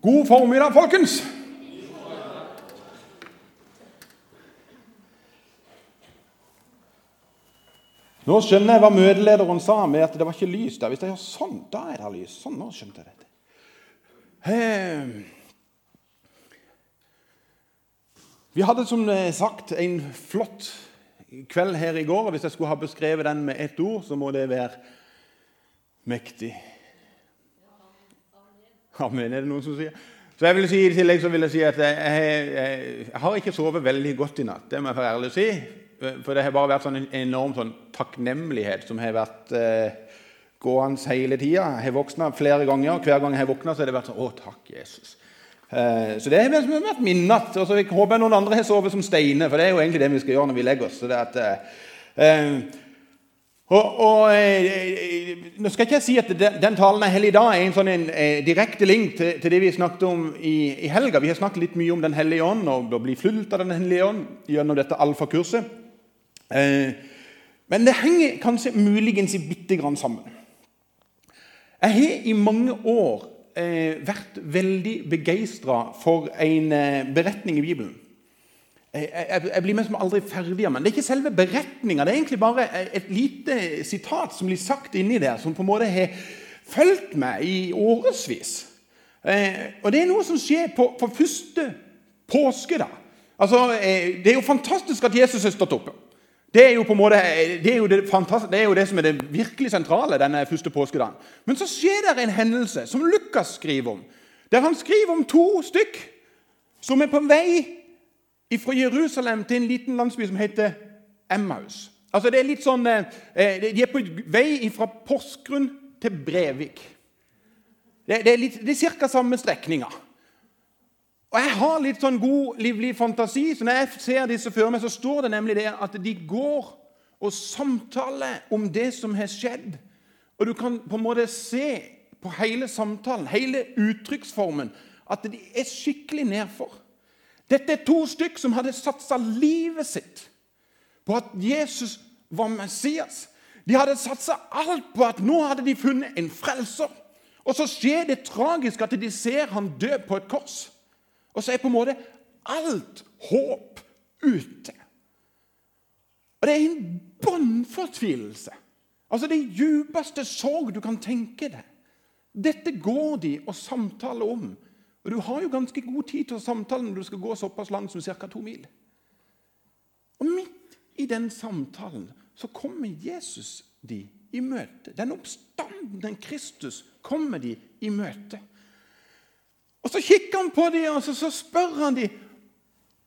God formiddag, folkens! Nå skjønner jeg hva møtelederen sa med at det var ikke lys der. Hvis jeg gjør sånn, da er det lys. Sånn, nå skjønte jeg dette. Eh, Vi hadde som sagt en flott kveld her i går. og Hvis jeg skulle ha beskrevet den med ett ord, så må det være mektig. Amen, er det noen som sier? Så jeg vil si, I tillegg så vil jeg si at jeg, jeg, jeg, har ikke sovet veldig godt i natt. Det må jeg være ærlig å si. For det har bare vært sånn en enorm sånn takknemlighet som har vært eh, gående hele tida. Jeg har våkna flere ganger, og hver gang jeg har våkna, har det vært sånn Å, takk, Jesus. Eh, så det har vært min natt. Og så håper jeg noen andre har sovet som steiner, for det er jo egentlig det vi skal gjøre når vi legger oss. Så det at, eh, eh og, og eh, Nå skal ikke jeg si at den, talen jeg holder i dag, er en sånn en, en direkte link til, til, det vi snakket om i, i, helga. Vi har snakket litt mye om Den hellige ånd og å bli fulgt av Den hellige ånd gjennom dette alfakurset. Eh, men det henger kanskje muligens bitte grann sammen. Jeg har i mange år eh, vært veldig begeistra for en eh, beretning i Bibelen. Jeg, jeg, jeg, blir liksom aldri ferdig med den. Det er ikke selve beretninga, det er egentlig bare et lite sitat som blir sagt inni der, som på en måte har fulgt meg i årevis. Eh, og det er noe som skjer på, på første påske. da. Altså, eh, Det er jo fantastisk at Jesus har stått oppe. Det er jo på en måte, det er jo det, det, er jo det som er det virkelig sentrale denne første påskedagen. Men så skjer det en hendelse som Lukas skriver om. Der han skriver om to stykk som er på vei fra Jerusalem til en liten landsby som heter Emmaus. Altså det er litt sånn, eh, De er på vei fra Porsgrunn til Brevik. Det, er, litt, er ca. samme strekninga. Og Jeg har litt sånn god, livlig fantasi, så når jeg ser disse før meg, så står det nemlig det at de går og samtaler om det som har skjedd. Og du kan på en måte se på hele samtalen, hele uttrykksformen, at de er skikkelig nedfor. Dette er to stykk som hadde satsa livet sitt på at Jesus var Messias. De hadde satsa alt på at nå hadde de funnet en frelser. Og så skjer det tragisk at de ser han dø på et kors. Og så er på en måte alt håp ute. Og det er en bunnfortvilelse. Altså det djupeste sorg du kan tenke deg. Dette går de og samtaler om. Og Du har jo ganske god tid til å samtale når du skal gå såpass langt som ca. to mil. Og midt i den samtalen så kommer Jesus de i møte. Den oppstanden Kristus kommer de i møte. Og Så kikker han på dem og så, så spør han dem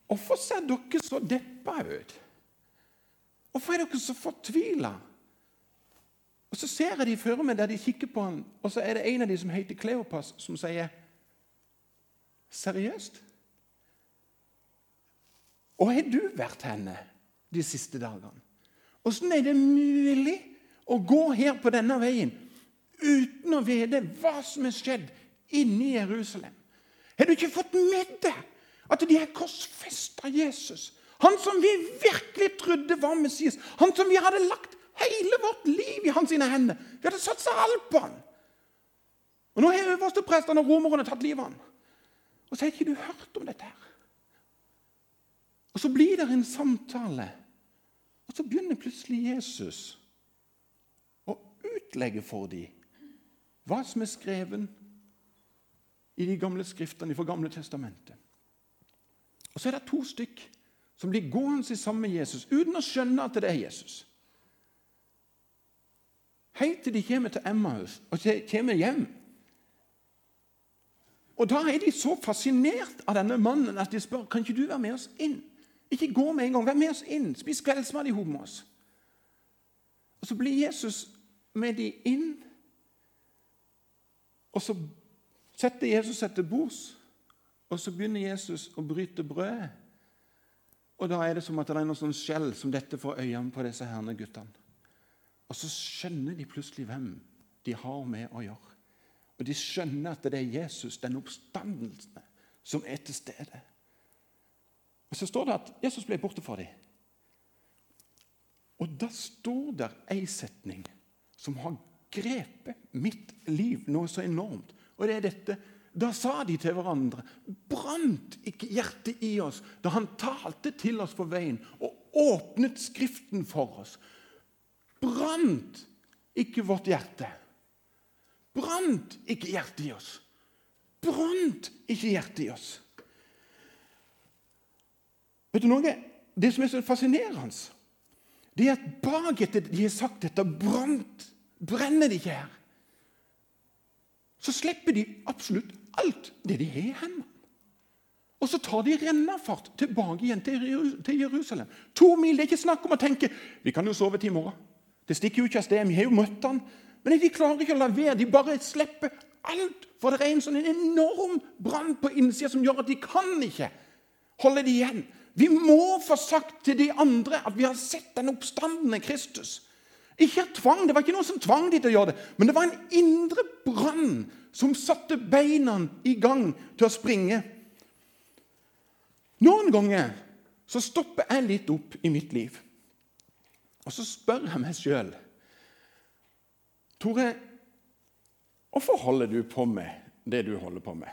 hvorfor ser dere så deppa ut. Hvorfor er dere så fortvila? Og Så ser jeg de for meg der de kikker på han, og så er det en av de som heter Kleopas, som sier Seriøst? Og har du vært henne de siste dagene? Åssen er det mulig å gå her på denne veien uten å vite hva som er skjedd inne i Jerusalem? Har du ikke fått med deg at de har korsfesta Jesus? Han som vi virkelig trodde var Messias. Han som vi hadde lagt hele vårt liv i hans hender. Vi hadde satsa alt på han. Og Nå har øversteprestene og romerne tatt livet av han. Og så har ikke du hørt om dette. her. Og Så blir det en samtale, og så begynner plutselig Jesus å utlegge for dem hva som er skrevet i de gamle skriftene fra Gamle testamentet. Og Så er det to stykk som blir gående sammen med Jesus uten å skjønne at det er Jesus. Helt til de kommer til Emmaus og kommer hjem. Og Da er de så fascinert av denne mannen at de spør kan ikke du være med oss inn. Ikke gå med en gang, vær med oss inn. Spis kveldsmat i med oss. Og Så blir Jesus med de inn. Og så setter Jesus seg til bords, og så begynner Jesus å bryte brødet. Og da er det som at det er noe sånn skjell som dette får øynene på disse herne guttene. Og så skjønner de plutselig hvem de har med å gjøre. Og de skjønner at det er Jesus, den oppstandelsen, som er til stede. Og Så står det at Jesus ble borte for dem. Og da står der ei setning som har grepet mitt liv noe så enormt. Og det er dette Da sa de til hverandre Brant ikke hjertet i oss da han talte til oss på veien og åpnet Skriften for oss? Brant ikke vårt hjerte? Brant ikke hjertet i oss? Brant ikke hjertet i oss? Vet du noe? Det som er så fascinerende, det er at bak etter de har sagt dette brant, brenner det ikke her. Så slipper de absolutt alt det de har i hendene. Og så tar de rennafart tilbake igjen til Jerusalem. To mil. Det er ikke snakk om å tenke vi kan jo sove til i morgen. Det stikker jo ikke av sted. Vi har jo møtt han. Men de klarer ikke å la være. De bare slipper alt. For det er en sånn enorm brann på innsida som gjør at de kan ikke holde det igjen. Vi må få sagt til de andre at vi har sett den oppstandende Kristus. Ikke tvang, Det var ikke noen som tvang de til å gjøre det, men det var en indre brann som satte beina i gang til å springe. Noen ganger så stopper jeg litt opp i mitt liv, og så spør jeg meg sjøl Tore, hvorfor holder du på med det du holder på med?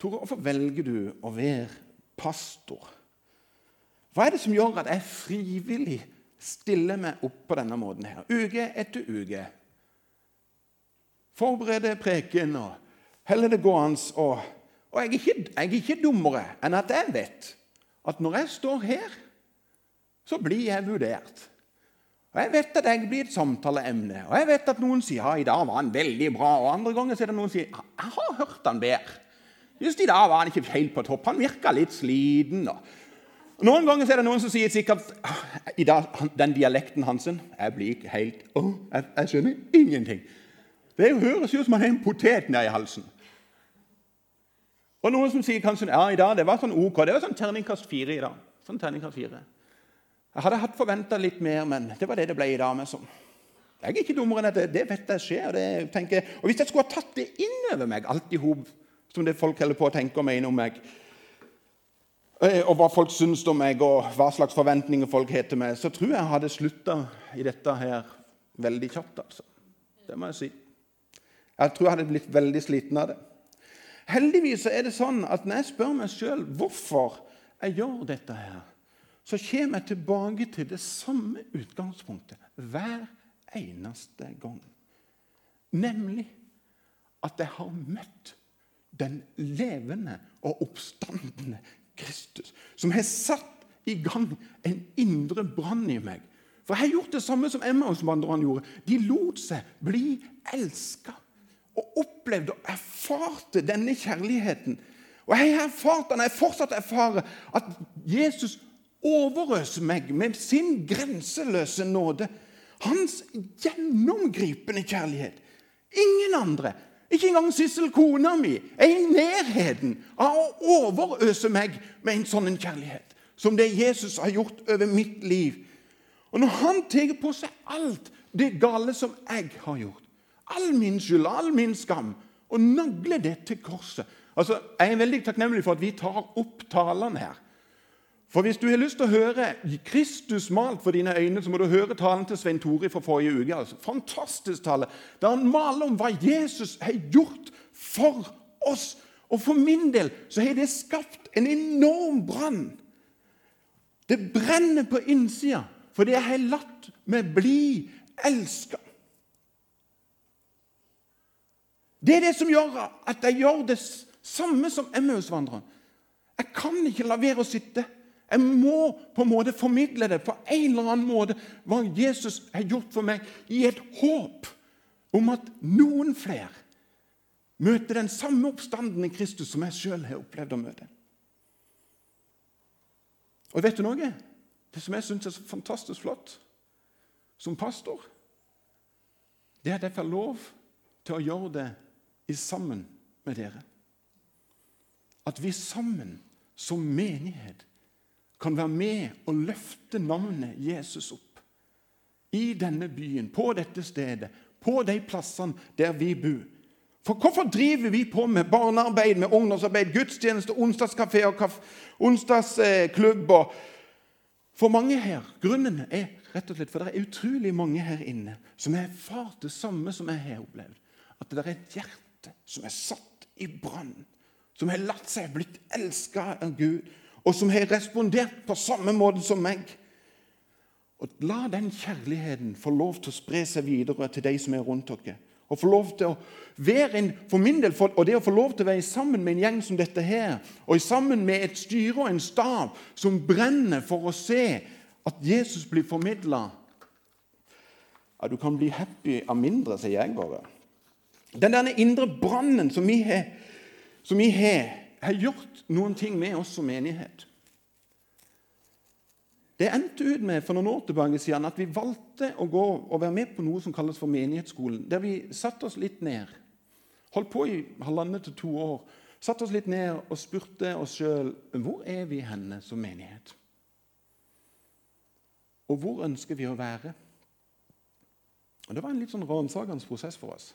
Tore, hvorfor velger du å være pastor. Hva er det som gjør at jeg frivillig stiller meg opp på denne måten her, uke etter uke? Forbereder preken og heller det gående. Og, og jeg, er ikke, jeg er ikke dummere enn at jeg vet at når jeg står her, så blir jeg vurdert. Og Jeg vet at jeg blir et samtaleemne. Og jeg vet at noen sier ja, i dag var han veldig bra. Og andre ganger er det noen som sier jeg har hørt han bedre. Just i dag var han ikke helt på topp. Han virka litt sliten. Og noen ganger er det noen som sier sikkert i dag, den dialekten hans Jeg blir helt å, jeg, jeg, skjønner ingenting. Det høres ut som han har en potet nedi halsen. Og noen som sier kanskje ja, i dag det var sånn ok. Det var sånn terningkast fire i dag. Sånn terningkast fire. Jeg hadde hatt forventa litt mer, men det var det det ble i dag. med sånn. Jeg er ikke dummere enn at det vet jeg skjer. Det, tenker, og Hvis jeg skulle ha tatt det inn over meg alt i hop som det folk holder på å tenke og mene om meg. Eh, og hva folk syns om meg, og hva slags forventninger folk har til meg. Så tror jeg jeg hadde slutta i dette her veldig kjapt. altså. Det må jeg si. Jeg tror jeg hadde blitt veldig sliten av det. Heldigvis er det sånn at når jeg spør meg sjøl hvorfor jeg gjør dette, her, så kommer jeg tilbake til det samme utgangspunktet hver eneste gang. Nemlig at jeg har møtt den levende og oppstandende Kristus, som har satt i gang en indre brann i meg. For jeg har gjort det samme som Emmaus-vandrerne gjorde. De lot seg bli elska og opplevde og erfarte denne kjærligheten. Og jeg har erfart den, jeg fortsatt erfarer at Jesus overøser meg med sin grenseløse nåde. Hans gjennomgripende kjærlighet. Ingen andre ikke engang Sissel, kona mi, er i nærheten av å overøse meg med en sånn kjærlighet som det Jesus har gjort over mitt liv. Og når han tar på seg alt det gale som jeg har gjort, all min skyld, all min skam, og nagler det til korset Altså, Jeg er veldig takknemlig for at vi tar opp talene her. For Hvis du har lyst til å høre Kristus malt for dine øyne, så må du høre talen til Svein Tori fra forrige uke. Altså. Fantastisk tale, der han maler om hva Jesus har gjort for oss. Og for min del så har det skapt en enorm brann. Det brenner på innsida fordi jeg har latt meg bli elska. Det er det som gjør at jeg gjør det samme som Emmausvandreren. Jeg kan ikke la være å sitte jeg må på en måte formidle det på en eller annen måte, hva Jesus har gjort for meg, i et håp om at noen flere møter den samme oppstanden i Kristus som jeg sjøl har opplevd å møte. Og vet du noe? Det som jeg syns er så fantastisk flott som pastor, det er at jeg får lov til å gjøre det i sammen med dere. At vi sammen som menighet kan være med og løfte navnet Jesus opp. I denne byen, på dette stedet, på de plassene der vi bor. For hvorfor driver vi på med barnearbeid, med ungdomsarbeid, gudstjeneste, onsdagskafé og onsdagsklubb? For mange her Grunnen er rett og slett for det er utrolig mange her inne som har erfart det samme som jeg har opplevd. At det er et hjerte som er satt i brann, som har latt seg blitt elska av Gud, og som har respondert på samme måte som meg. Og La den kjærligheten få lov til å spre seg videre til de som er rundt dere. Og få lov til å være en, for min del, og det å få lov til å være sammen med en gjeng som dette her, og sammen med et styre og en stav som brenner for å se at Jesus blir formidla ja, Du kan bli happy av mindre, sier jeg bare. Den derne indre brannen som vi har, som vi har, har gjort noen ting med oss som menighet. Det endte ut med for noen år tilbake siden at vi valgte å gå og være med på noe som kalles for Menighetsskolen. Der vi satte oss litt ned. Holdt på i halvannet til to år. Satte oss litt ned og spurte oss sjøl hvor er vi henne som menighet. Og hvor ønsker vi å være? Og Det var en litt sånn ransakende prosess for oss.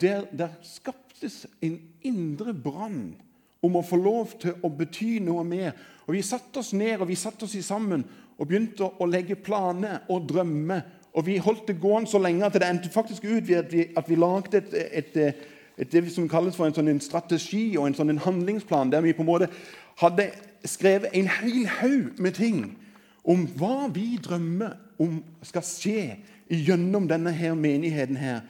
Der, der skaptes en indre brann om å få lov til å bety noe mer. Og Vi satte oss ned og vi satte oss sammen og begynte å legge planer og drømme. Og Vi holdt det gående så lenge at det endte faktisk ut ved at vi, at vi lagde et, et, et, et, det som kalles for en, sånn en strategi og en sånn en handlingsplan, der vi på en måte hadde skrevet en hel haug med ting om hva vi drømmer om skal skje gjennom denne her menigheten. her.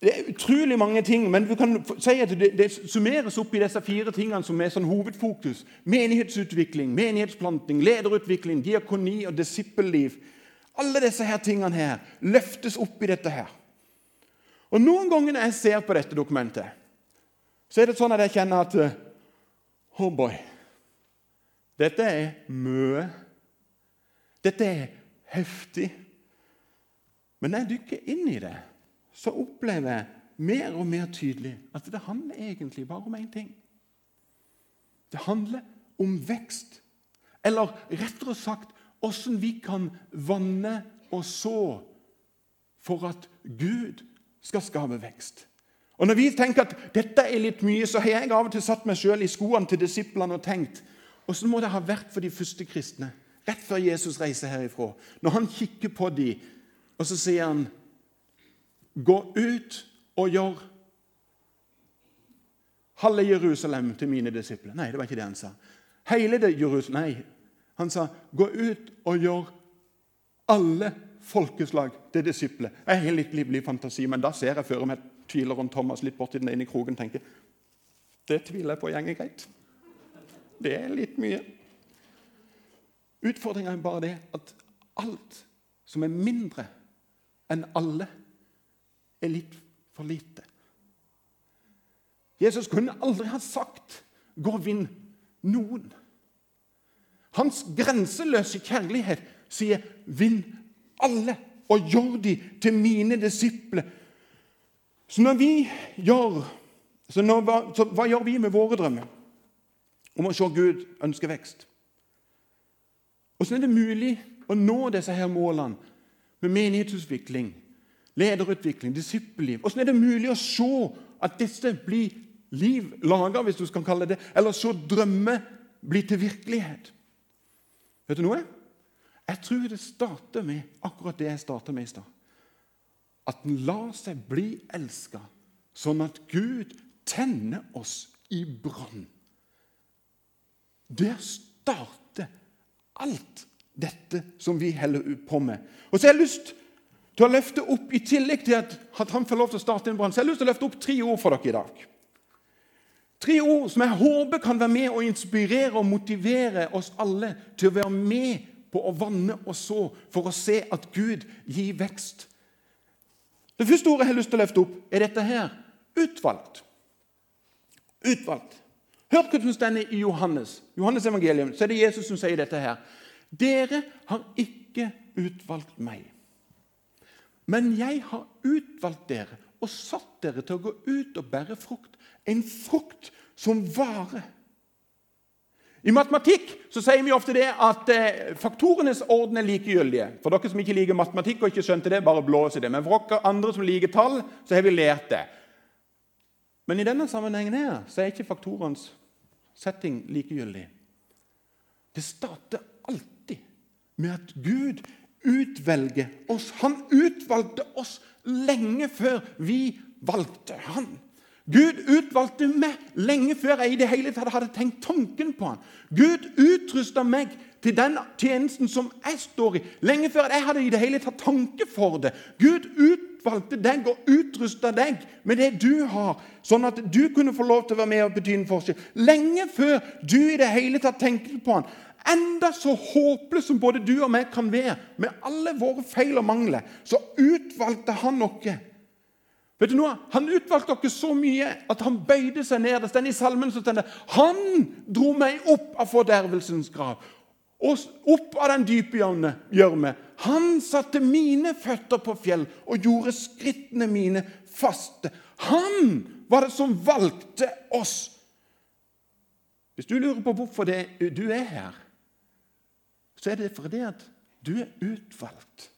Det er utrolig mange ting, men vi kan si at det, det summeres opp i disse fire tingene som er sånn hovedfokus. Menighetsutvikling, menighetsplanting, lederutvikling, diakoni og disippelliv. Alle disse her tingene her løftes opp i dette her. Og Noen ganger når jeg ser på dette dokumentet, så er det sånn at jeg kjenner at Oh boy. Dette er mye. Dette er heftig. Men jeg dykker inn i det så opplever jeg mer og mer tydelig at det handler egentlig bare om én ting. Det handler om vekst. Eller rettere sagt åssen vi kan vanne og så for at Gud skal skape vekst. Og Når vi tenker at dette er litt mye, så har jeg av og til satt meg sjøl i skoene til disiplene og tenkt åssen må det ha vært for de første kristne rett før Jesus reiser herifra. Når han kikker på dem, og så sier han Gå ut og gjør halve Jerusalem til mine disipler. Nei, det var ikke det han sa. Hele det Jerusalem Nei, han sa gå ut og gjør alle folkeslag til disipler. Jeg har litt livlig fantasi, men da ser jeg for meg tvileren Thomas litt borti den ene kroken tenker det tviler jeg på gjenger greit. Det er litt mye. Utfordringa er bare det at alt som er mindre enn alle, er litt for lite. Jesus kunne aldri ha sagt 'gå og vinn noen'. Hans grenseløse kjærlighet sier 'vinn alle' og gjør de til mine disipler. Så når vi gjør så, når, så hva gjør vi med våre drømmer om å se Gud ønske vekst? Hvordan er det mulig å nå disse her målene med menighetsutvikling, lederutvikling, disippelliv. Hvordan er det mulig å se at disse blir liv laga, hvis du skal kalle det eller så drømmer blir til virkelighet? Vet du noe? Jeg tror det starter med akkurat det jeg starta med i stad. At en lar seg bli elska, sånn at Gud tenner oss i brann. Der starter alt dette som vi holder på med. Og så har jeg lyst til å løfte opp, I tillegg til at, han får lov til å starte en brann, så jeg har lyst til å løfte opp tre ord for dere i dag. Tre ord som jeg håper kan være med og inspirere og motivere oss alle til å være med på å vanne og så for å se at Gud gir vekst. Det første ordet jeg har lyst til å løfte opp, er dette her utvalgt. Utvalgt. Hør hva som står i Johannes Johannes evangelium, så er det Jesus som sier dette her. Dere har ikke utvalgt meg men jeg har utvalgt dere og satt dere til å gå ut og bære frukt. En frukt som varer. I matematikk så sier vi ofte det at eh, faktorenes orden er likegyldige. For dere som ikke liker matematikk og ikke skjønte det, bare blås i det. Men for dere andre som liker tall, så har vi lært det. Men i denne sammenhengen her, så er ikke faktorenes setting likegyldig. Det starter alltid med at Gud utvelge oss. Han utvalgte oss lenge før vi valgte han. Gud utvalgte meg lenge før jeg i det hele tatt hadde tenkt tanken på han. Gud utrusta meg til den tjenesten som jeg står i, lenge før jeg hadde i det hele tatt tanke for det. Gud utvalgte deg og utrusta deg med det du har, sånn at du kunne få lov til å være med og bety en forskjell. Lenge før du i det hele tatt tenkte på han. Enda så håpløs som både du og meg kan være, med alle våre feil og mangler, så utvalgte han noe Vet du noe? Han utvalgte dere så mye at han bøyde seg ned. Det står i salmen som står Han dro meg opp av fordervelsens grav og opp av den dype gjørme. Han satte mine føtter på fjell og gjorde skrittene mine faste. Han var det som valgte oss. Hvis du lurer på hvorfor du er her, så er det fordi at du er utvalgt.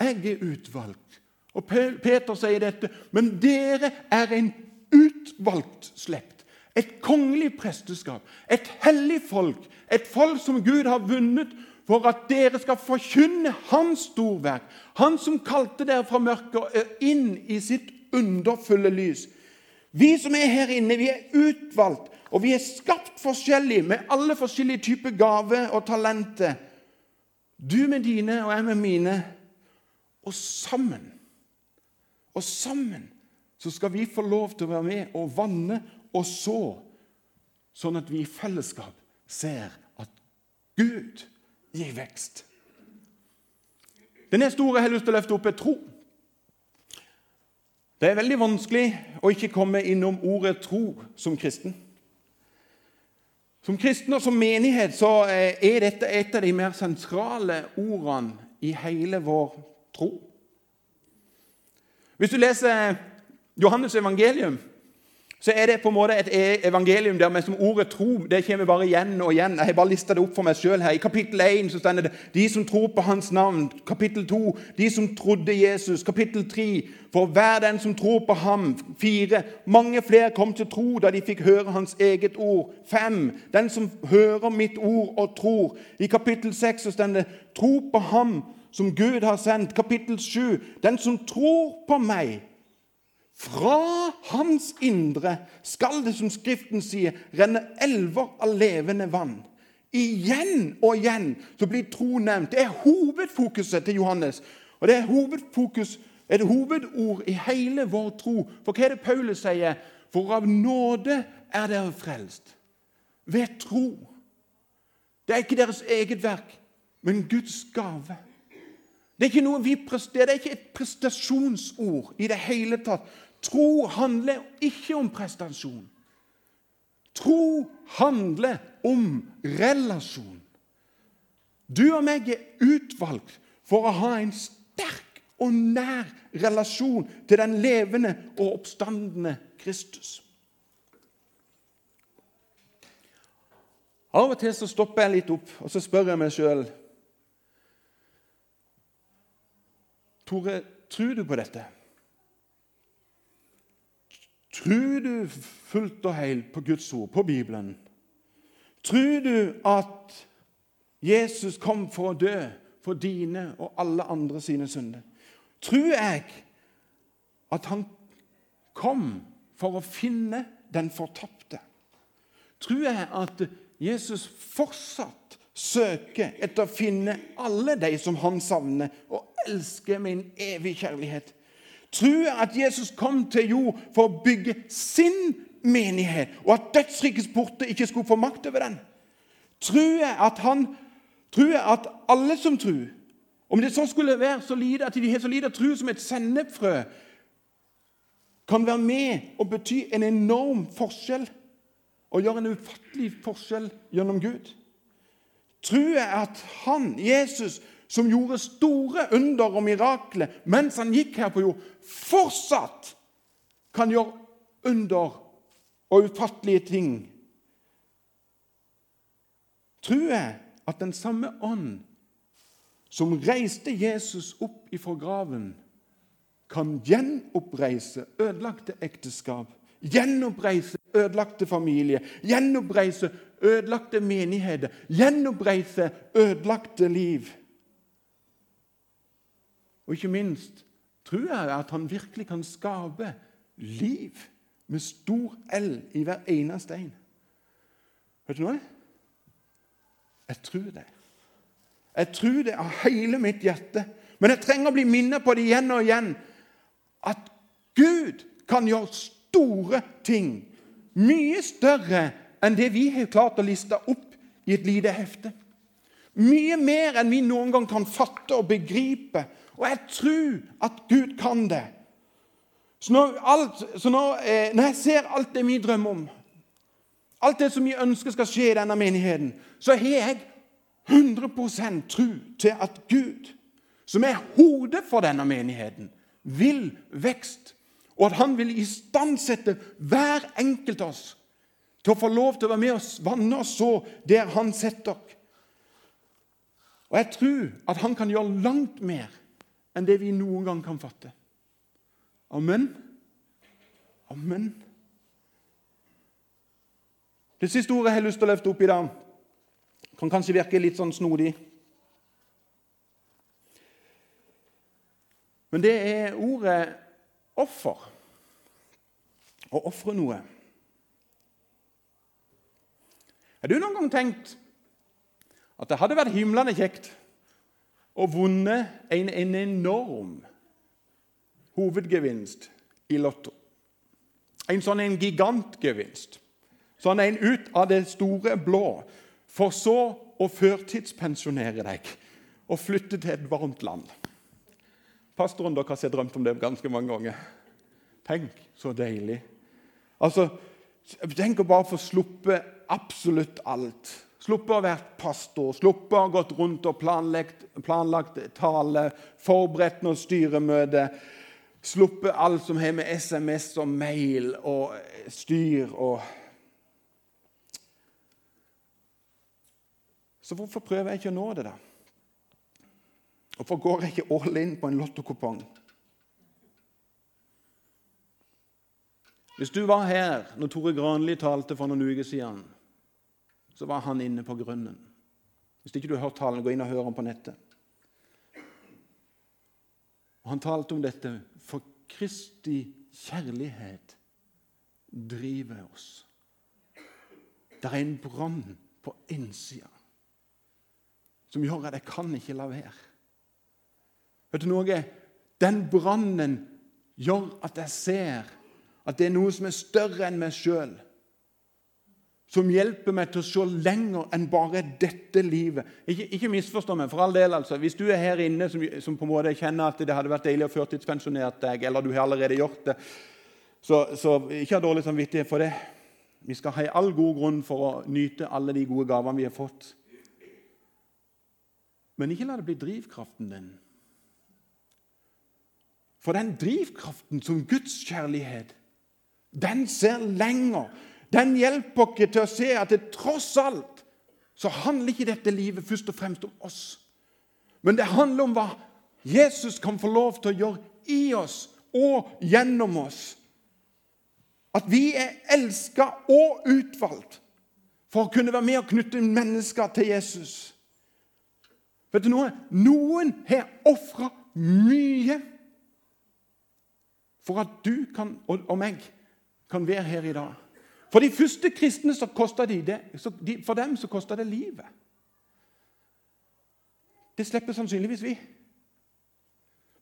Jeg er utvalgt. Og Peter sier dette. Men dere er en utvalgt slekt. Et kongelig presteskap. Et hellig folk. Et folk som Gud har vunnet for at dere skal forkynne Hans storverk. Han som kalte dere fra mørket inn i sitt underfulle lys. Vi som er her inne, vi er utvalgt, og vi er skapt forskjellig med alle forskjellige typer gaver og talenter. Du med dine og jeg med mine. Og sammen og sammen så skal vi få lov til å være med og vanne og så, sånn at vi i fellesskap ser at Gud gir vekst. Det neste ordet jeg har lyst til å løfte opp, er tro. Det er veldig vanskelig å ikke komme innom ordet tro som kristen. Som kristen og som menighet så er dette et av de mer sentrale ordene i hele vår tro. Hvis du leser Johannes evangelium, så er det på en måte et e- evangelium der men som ordet tro det kommer bare igjen og igjen. Jeg har bare lista det opp for meg sjøl her. I kapittel 1 så står det 'De som tror på Hans navn'. Kapittel 2 'De som trodde Jesus'. Kapittel 3 'For hver den som tror på ham'. 4 'Mange flere kom til tro da de fikk høre Hans eget ord'. 5 'Den som hører mitt ord og tror'. I kapittel 6 så står det 'Tro på ham' som Gud har sendt. Kapittel 7. Den som tror på meg, fra hans indre skal det, som Skriften sier, renne elver av levende vann. Igjen og igjen så blir tro nevnt. Det er hovedfokuset til Johannes. Og det er hovedfokus, et hovedord i hele vår tro. For hva er det Paulus sier? For av nåde er dere frelst. Ved tro. Det er ikke deres eget verk, men Guds gave. Det er ikke noe vi presterer, det er ikke et prestasjonsord i det hele tatt. Tro handler ikke om prestasjon. Tro handler om relasjon. Du og meg er utvalgt for å ha en sterk og nær relasjon til den levende og oppstandende Kristus. Av og til så stopper jeg litt opp og så spør jeg meg sjøl Tore, tror du på dette? Tror du fullt og helt på Guds ord, på Bibelen? Tror du at Jesus kom for å dø for dine og alle andre sine synder? Tror jeg at han kom for å finne den fortapte? Tror jeg at Jesus fortsatt søker etter å finne alle de som han savner, og elsker med en evig kjærlighet. Tror at Jesus kom til jord for å bygge sin menighet, og at dødsrikets porter ikke skulle få makt over den. Tror at han tror at alle som tror, om det så skulle være så lite at de har så lite tro som et sennepfrø, kan være med og bety en enorm forskjell og gjøre en ufattelig forskjell gjennom Gud. Tror at han, Jesus, som gjorde store under og mirakler mens han gikk her på jord, fortsatt kan gjøre under og ufattelige ting. Tror jeg at den samme ånd som reiste Jesus opp ifra graven, kan gjenoppreise ødelagte ekteskap, gjenoppreise ødelagte familier, gjenoppreise ødelagte menigheter, gjenoppreise ødelagte liv. Og ikke minst tror jeg at han virkelig kan skape liv med stor L i hver eneste en. Vet du noe? Jeg tror det. Jeg tror det av hele mitt hjerte. Men jeg trenger å bli minnet på det igjen og igjen. At Gud kan gjøre store ting. Mye større enn det vi har klart å liste opp i et lite hefte. Mye mer enn vi noen gang kan fatte og begripe. Og jeg tror at Gud kan det. Så når, alt, så når, eh, når jeg ser alt det vi drømmer om, alt det som vi ønsker skal skje i denne menigheten, så har jeg 100% tro til at Gud, som er hodet for denne menigheten, vil vekst. Og at han vil istandsette hver enkelt av oss til å få lov til å være med og vanne og så der han setter. Og jeg tror at han kan gjøre langt mer enn det vi noen gang kan fatte. Amen. Amen. Det siste ordet jeg har lyst til å løfte opp i dag, kan kanskje virke litt sånn snodig. Men det er ordet offer. Å ofre noe. Har du noen gang tenkt at det hadde vært himlende kjekt å vunnet en, en enorm hovedgevinst i Lotto? En sånn en gigantgevinst. Sånn en ut av det store blå. For så å førtidspensjonere deg og flytte til et varmt land. Pastoren dere har drømt om det ganske mange ganger. Tenk, så deilig. Altså, Tenk å bare få sluppe absolutt alt. Sluppe å være pastor, sluppe å ha gått rundt og planlagt, planlagt tale, forberedt noe styremøte. Sluppe alt som har med SMS og mail og styr og Så hvorfor prøver jeg ikke å nå det, da? Hvorfor går jeg ikke all in på en lottokupong? Hvis du var her når Tore Granli talte for noen uker siden, så var han inne på grunnen. Hvis ikke du har hørt talen, gå inn og hør ham på nettet. Og Han talte om dette for Kristi kjærlighet driver oss. Det er en brann på innsida som gjør at jeg kan ikke la være. Vet du noe? Den brannen gjør at jeg ser at det er noe som er større enn meg sjøl. Som hjelper meg til å se lenger enn bare dette livet. Ikke, ikke misforstå meg, for all del. altså. Hvis du er her inne som, som, på en måte kjenner at det hadde vært deilig å førtidspensjonere deg, eller du har allerede gjort det, så, så ikke ha dårlig samvittighet for det. Vi skal ha all god grunn for å nyte alle de gode gavene vi har fått. Men ikke la det bli drivkraften din. For den drivkraften som Guds kjærlighet den ser lenger. Den hjelper oss til å se at det tross alt så handler ikke dette livet først og fremst om oss. Men det handler om hva Jesus kan få lov til å gjøre i oss og gjennom oss. At vi er elska og utvalgt for å kunne være med og knytte mennesker til Jesus. Vet du noe? Noen har ofra mye for at du kan, og, meg kan være her i dag. For de første kristne så de det, de, for dem så kosta det livet. Det slipper sannsynligvis vi.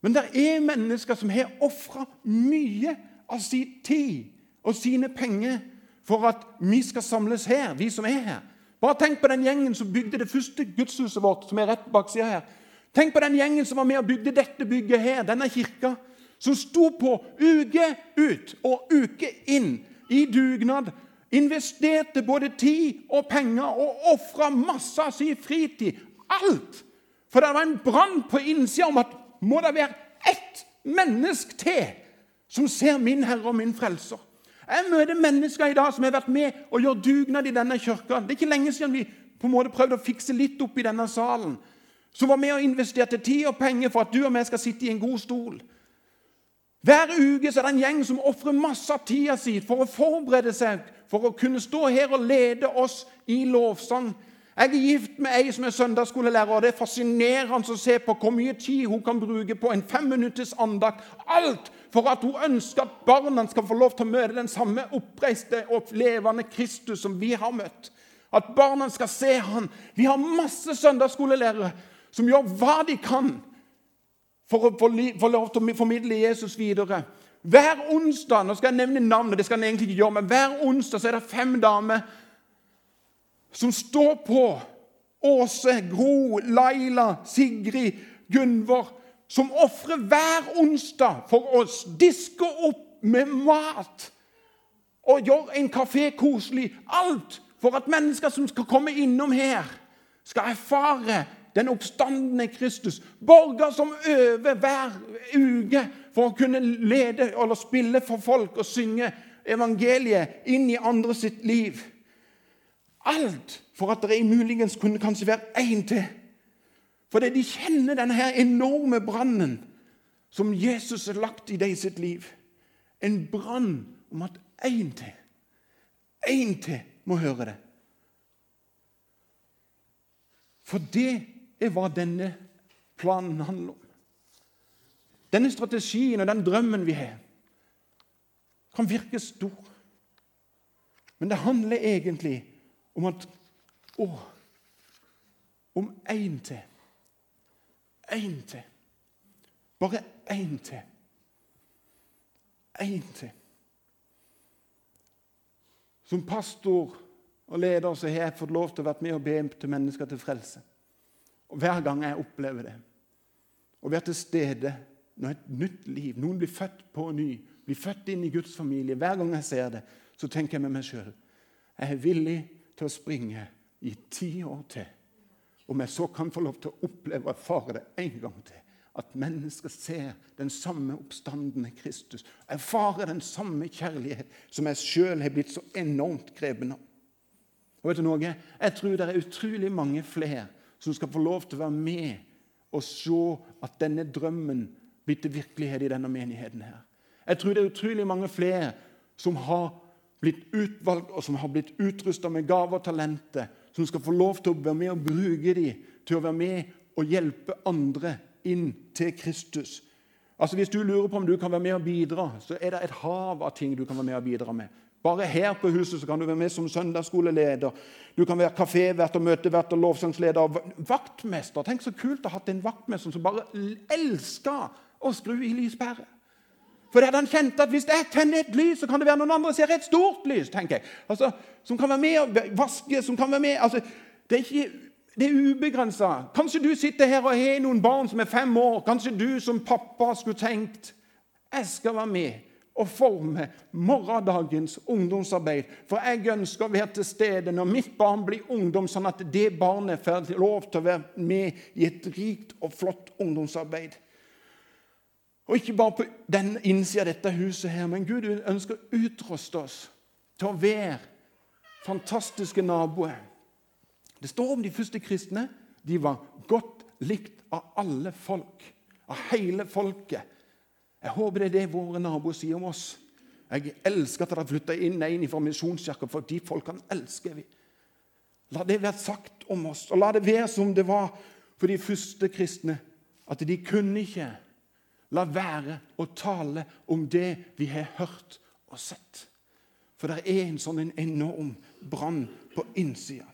Men det er mennesker som har ofra mye av sin tid og sine penger for at vi skal samles her, vi som er her. Bare tenk på den gjengen som bygde det første gudshuset vårt, som er rett bak sida her. Tenk på den gjengen som var med og bygde dette bygget her, denne kirka som sto på uke ut og uke inn i dugnad, investerte både tid og penger og ofra masse av sin fritid. Alt! For det var en brann på innsida om at må det være ett menneske til som ser min Herre og min Frelser. Jeg møter mennesker i dag som har vært med og gjort dugnad i denne kirka. Det er ikke lenge siden vi på en måte prøvde å fikse litt opp i denne salen. Som var med og investerte tid og penger for at du og jeg skal sitte i en god stol. Hver uke er det en gjeng som ofrer masse av tida si for å forberede seg for å kunne stå her og lede oss i lovsang. Jeg er gift med ei som er søndagsskolelærer, og det er fascinerende å se på hvor mye tid hun kan bruke på en femminutters andakt. Alt for at hun ønsker at barna skal få lov til å møte den samme oppreiste og levende Kristus som vi har møtt. At barna skal se han. Vi har masse søndagsskolelærere som gjør hva de kan for å få lov til å formidle Jesus videre. Hver onsdag nå skal jeg nevne navnet, det skal jeg egentlig ikke gjøre, men hver onsdag så er det fem damer som står på. Åse, Gro, Laila, Sigrid, Gunvor. Som ofrer hver onsdag for oss. Disker opp med mat. Og gjør en kafé koselig. Alt for at mennesker som skal komme innom her, skal erfare den oppstandende Kristus. Borger som øver hver uke for å kunne lede eller spille for folk og synge evangeliet inn i andre sitt liv. Alt for at det muligens kunne kanskje være én til. Fordi de kjenner denne enorme brannen som Jesus har lagt i dem sitt liv. En brann om at én til, én til må høre det. For det er hva denne planen handler om. Denne strategien og den drømmen vi har, kan virke stor. Men det handler egentlig om at Å, om én til. Én til. Bare én til. Én til. Som pastor og leder så har jeg fått lov til å være med og be til mennesker til frelse. Og Hver gang jeg opplever det, å være til stede når et nytt liv Noen blir født på ny, blir født inn i Guds familie. Hver gang jeg ser det, så tenker jeg med meg sjøl jeg er villig til å springe i ti år til. Om jeg så kan få lov til å oppleve og erfare det en gang til. At mennesker ser den samme oppstandende Kristus. Erfarer den samme kjærlighet som jeg sjøl har blitt så enormt grepen av. Og vet du noe? Jeg tror det er utrolig mange flere som skal få lov til å være med og se at denne drømmen blir til virkelighet i denne menigheten. her. Jeg tror det er utrolig mange flere som har blitt utvalgt og som har blitt utrusta med gaver og talenter, som skal få lov til å være med og bruke dem til å være med og hjelpe andre inn til Kristus. Altså Hvis du lurer på om du kan være med og bidra, så er det et hav av ting du kan være med og bidra med. Bare her på huset så kan du være med som søndagsskoleleder. Du kan være kafévert og møtevert og lovsangsleder og vaktmester. Tenk så kult å ha en vaktmester som bare elsker å skru i lyspære. For det hadde han kjent at hvis jeg tenner et lys, så kan det være noen andre som ser et stort lys. tenker jeg. Altså, Som kan være med og vaske. som kan være med, altså, Det er ikke det er ubegrensa. Kanskje du sitter her og har noen barn som er fem år. Kanskje du som pappa skulle tenkt jeg skal være med og forme morgendagens ungdomsarbeid. For jeg ønsker å være til stede når mitt barn blir ungdom, sånn at det barnet får lov til å være med i et rikt og flott ungdomsarbeid. Og ikke bare på den innsida av dette huset, her, men Gud ønsker å utruste oss til å være fantastiske naboer. Det står om de første kristne. De var godt likt av alle folk, av hele folket. Jeg håper det er det våre naboer sier om oss. Jeg elsker at dere flytta inn en fra Misjonskirken, for de folkene elsker vi. La det være sagt om oss, og la det være som det var for de første kristne. At de kunne ikke la være å tale om det vi har hørt og sett. For det er en sånn enorm brann på innsida.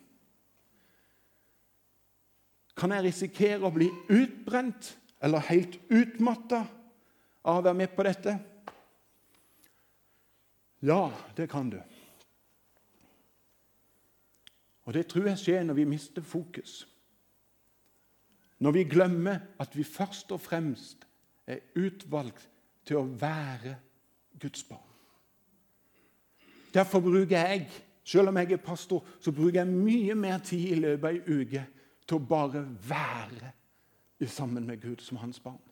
Kan jeg risikere å bli utbrent eller helt utmatta av å være med på dette? Ja, det kan du. Og det tror jeg skjer når vi mister fokus. Når vi glemmer at vi først og fremst er utvalgt til å være Guds barn. Derfor bruker jeg, selv om jeg er pastor, så bruker jeg mye mer tid i løpet av ei uke til å bare være sammen med Gud som hans barn.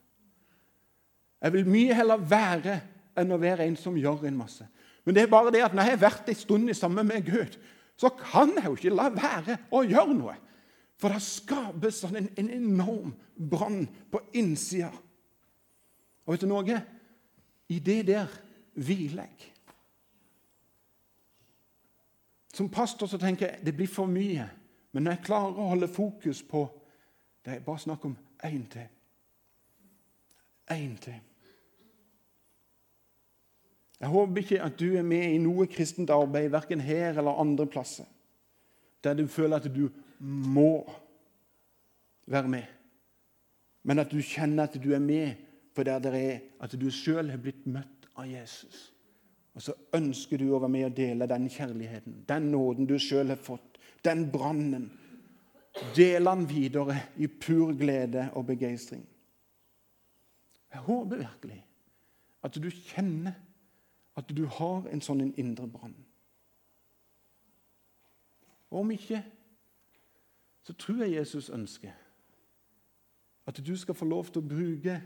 Jeg vil mye heller være enn å være en som gjør en masse. Men det er bare det at når jeg har vært en stund sammen med Gud, så kan jeg jo ikke la være å gjøre noe. For det skapes sånn en, en enorm brann på innsida. Og vet du noe? I det der hviler jeg. Som pastor så tenker jeg det blir for mye Men når jeg klarer å holde fokus på det er bare snakk om én til. Én til. Jeg håper ikke at du er med i noe kristent arbeid, verken her eller andre plasser, der du føler at du må være med, men at du kjenner at du er med for der det er at du sjøl har blitt møtt av Jesus. Og så ønsker du å være med og dele den kjærligheten, den nåden du sjøl har fått, den brannen. Dele den videre i pur glede og begeistring. Jeg håper virkelig at du kjenner at du har en sånn en indre brann. Om ikke, så tror jeg Jesus ønsker at du skal få lov til å bruke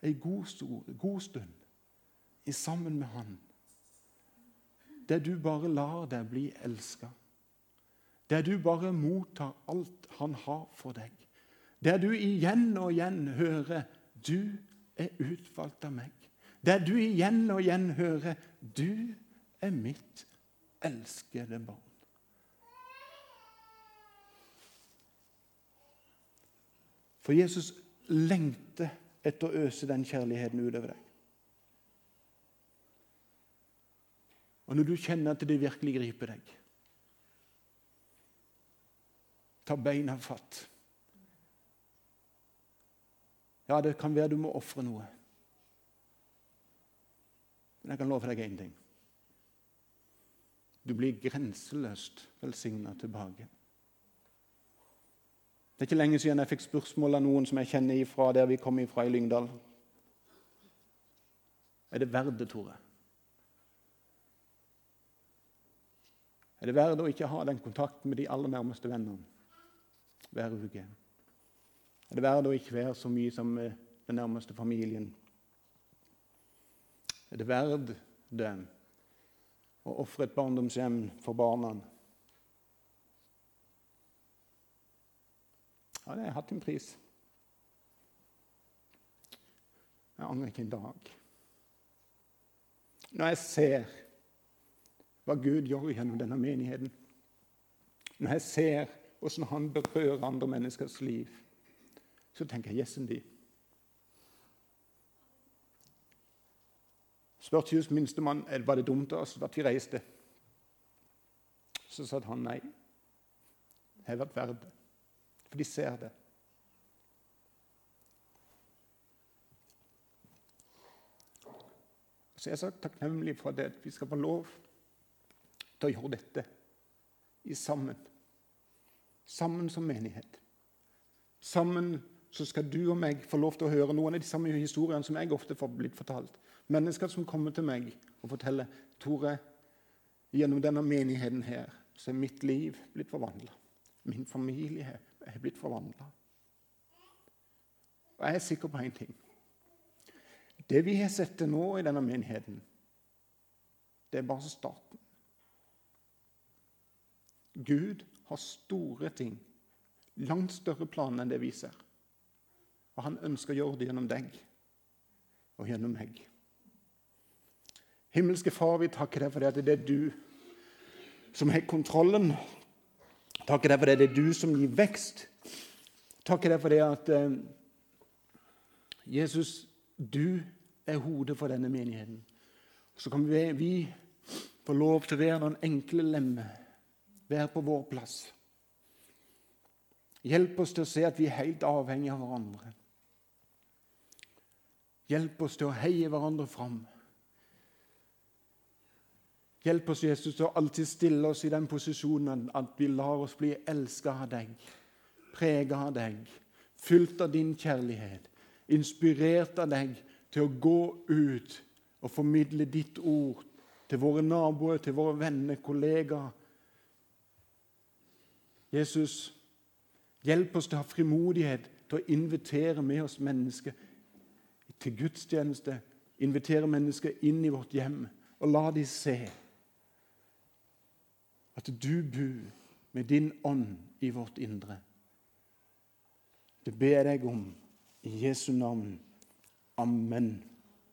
ei god, god stund i sammen med Han. Der du bare lar deg bli elska. Der du bare mottar alt Han har for deg. Der du igjen og igjen hører 'Du er utvalgt av meg'. Der du igjen og igjen hører 'Du er mitt elskede barn'. For Jesus lengter etter å øse den kjærligheten utover deg. Og når du kjenner at det virkelig griper deg, ta beina fatt. Ja, det kan være du må ofre noe. Men jeg kan love deg én ting. Du blir grenseløst velsigna tilbake. Det er ikke lenge siden jeg fikk spørsmål av noen som jeg kjenner ifra der vi kom ifra i Lyngdal. Er det verdt det, Tore? Er det verdt å ikke ha den kontakten med de aller nærmeste vennene hver uke? Er det verdt å ikke være så mye som den nærmeste familien? Er det verd det å ofre et barndomshjem for barna? Ja, det har hatt en pris. Jeg angrer ikke en dag. Når jeg ser hva Gud gjør gjennom denne menigheten, når jeg ser hvordan han berører andre menneskers liv, så tenker jeg jessen de. Spurte Jesus minstemann var det dumt av oss at vi reiste. Så sa han nei. Det har vært verdt det. For de ser det. Så jeg er så takknemlig for det at vi skal få lov til å gjøre dette i sammen. Sammen som menighet. Sammen så skal du og meg få lov til å høre noen av de samme historiene som jeg ofte får blitt fortalt. Mennesker som kommer til meg og forteller Tore, gjennom denne menigheten her, så er mitt liv blitt forvandla. Min familie er blitt forvandla. Og jeg er sikker på én ting. Det vi har sett til nå i denne menigheten, det er bare starten. Gud har store ting, langt større planer enn det vi ser. Og han ønsker å gjøre det gjennom deg og gjennom meg. Himmelske Far, vi takker deg for det at det er du som har kontrollen. Takker deg for det at det er du som gir vekst. Takker deg for det at eh, Jesus, du er hodet for denne menigheten. Så kan vi, vi få lov til å være noen enkle lemmer, være på vår plass. Hjelp oss til å se at vi er helt avhengige av hverandre. Hjelp oss til å heie hverandre fram. Hjelp oss, Jesus, til å alltid stille oss i den posisjonen at vi lar oss bli elska av deg, prega av deg, fylt av din kjærlighet, inspirert av deg til å gå ut og formidle ditt ord til våre naboer, til våre venner, kollegaer. Jesus, hjelp oss til å ha frimodighet til å invitere med oss mennesker til gudstjeneste, invitere mennesker inn i vårt hjem og la dem se at du bor med din ånd i vårt indre. Det ber jeg om i Jesu navn. Amen.